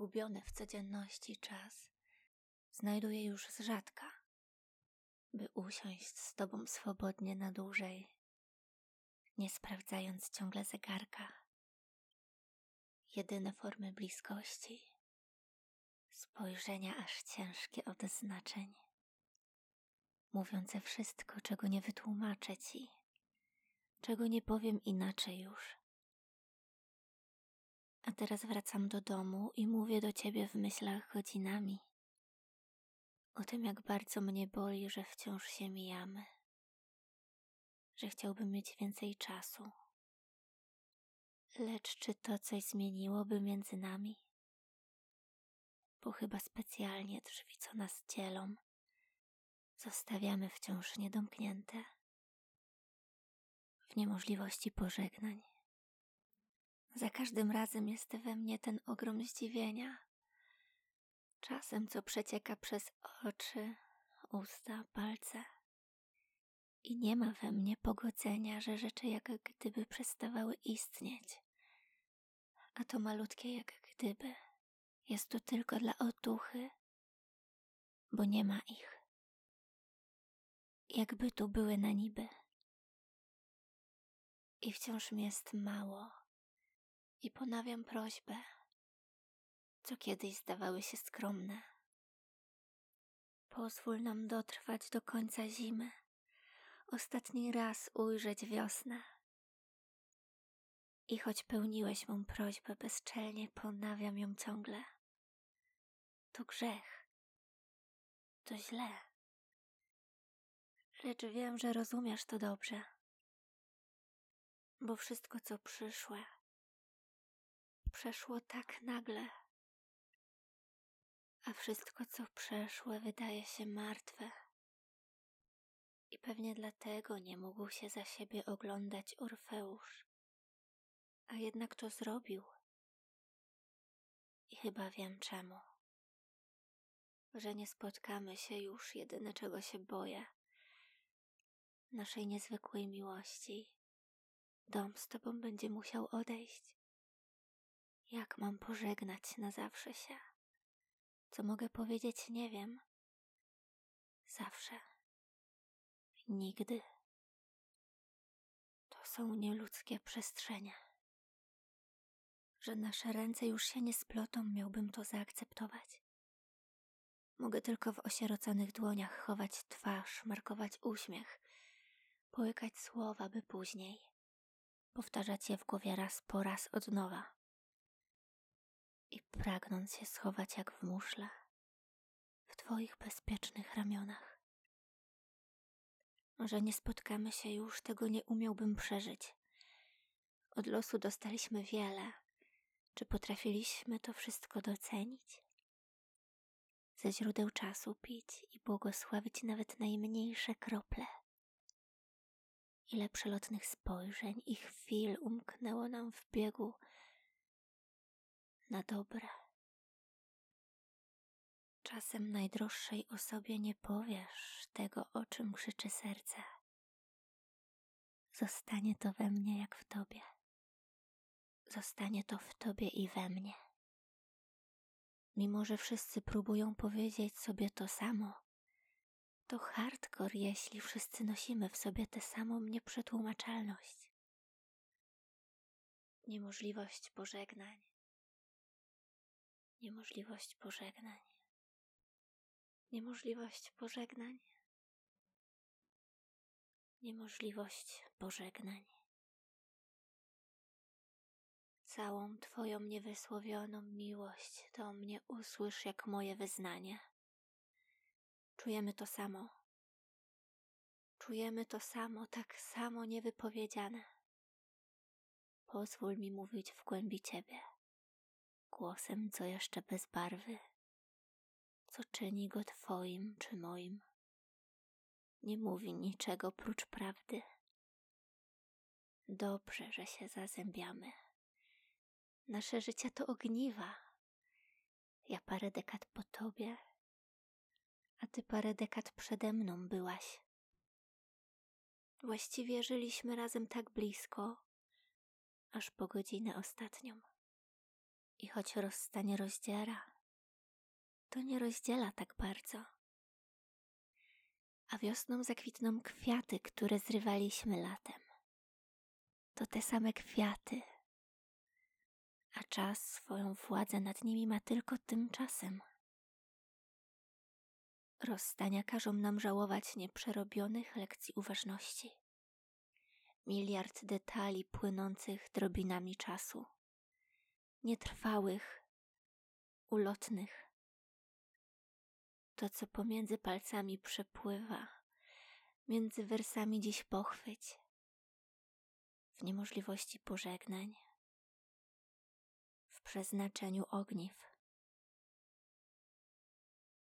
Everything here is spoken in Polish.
Zagubiony w codzienności czas znajduję już z rzadka, by usiąść z tobą swobodnie na dłużej, nie sprawdzając ciągle zegarka. Jedyne formy bliskości, spojrzenia aż ciężkie od znaczeń, mówiące wszystko, czego nie wytłumaczę ci, czego nie powiem inaczej już. A teraz wracam do domu i mówię do ciebie w myślach godzinami. O tym, jak bardzo mnie boli, że wciąż się mijamy, że chciałbym mieć więcej czasu. Lecz czy to coś zmieniłoby między nami? Bo chyba specjalnie drzwi, co nas dzielą, zostawiamy wciąż niedomknięte w niemożliwości pożegnań. Za każdym razem jest we mnie ten ogrom zdziwienia. Czasem co przecieka przez oczy, usta, palce. I nie ma we mnie pogodzenia, że rzeczy jak gdyby przestawały istnieć. A to malutkie jak gdyby jest to tylko dla otuchy, bo nie ma ich. Jakby tu były na niby. I wciąż mi jest mało i ponawiam prośbę, co kiedyś zdawały się skromne. Pozwól nam dotrwać do końca zimy, ostatni raz ujrzeć wiosnę. I choć pełniłeś mą prośbę bezczelnie, ponawiam ją ciągle. To grzech, to źle. Lecz wiem, że rozumiesz to dobrze, bo wszystko, co przyszłe, przeszło tak nagle, a wszystko, co przeszłe, wydaje się martwe. I pewnie dlatego nie mógł się za siebie oglądać Orfeusz. A jednak to zrobił. I chyba wiem czemu. Że nie spotkamy się już, jedyne czego się boję. Naszej niezwykłej miłości. Dom z tobą będzie musiał odejść. Jak mam pożegnać na zawsze się? Co mogę powiedzieć, nie wiem. Zawsze. Nigdy. To są nieludzkie przestrzenie. Że nasze ręce już się nie splotą, miałbym to zaakceptować. Mogę tylko w osieroconych dłoniach chować twarz, markować uśmiech, połykać słowa, by później powtarzać je w głowie raz po raz od nowa i pragnąc się schować jak w muszle w Twoich bezpiecznych ramionach. Może nie spotkamy się już, tego nie umiałbym przeżyć. Od losu dostaliśmy wiele. Czy potrafiliśmy to wszystko docenić? Ze źródeł czasu pić i błogosławić nawet najmniejsze krople. Ile przelotnych spojrzeń i chwil umknęło nam w biegu na dobre. Czasem najdroższej osobie nie powiesz tego, o czym krzyczy serce. Zostanie to we mnie jak w tobie. Zostanie to w tobie i we mnie. Mimo, że wszyscy próbują powiedzieć sobie to samo, to hardcore, jeśli wszyscy nosimy w sobie tę samą nieprzetłumaczalność. Niemożliwość pożegnań, Niemożliwość pożegnań. Niemożliwość pożegnań. Niemożliwość pożegnań. Całą Twoją niewysłowioną miłość do mnie usłysz jak moje wyznanie. Czujemy to samo. Czujemy to samo, tak samo niewypowiedziane. Pozwól mi mówić w głębi Ciebie głosem, co jeszcze bez barwy, co czyni go Twoim czy moim. Nie mówi niczego prócz prawdy. Dobrze, że się zazębiamy. Nasze życie to ogniwa. Ja parę dekad po tobie, a ty parę dekad przede mną byłaś. Właściwie żyliśmy razem tak blisko, aż po godzinę ostatnią I choć rozstanie rozdziera, to nie rozdziela tak bardzo. A wiosną zakwitną kwiaty, które zrywaliśmy latem. To te same kwiaty, a czas swoją władzę nad nimi ma tylko tymczasem. Rozstania każą nam żałować nieprzerobionych lekcji uważności. Miliard detali płynących drobinami czasu. Nietrwałych, ulotnych. To, co pomiędzy palcami przepływa, między wersami dziś pochwyć. W niemożliwości pożegnań, w przeznaczeniu ogniw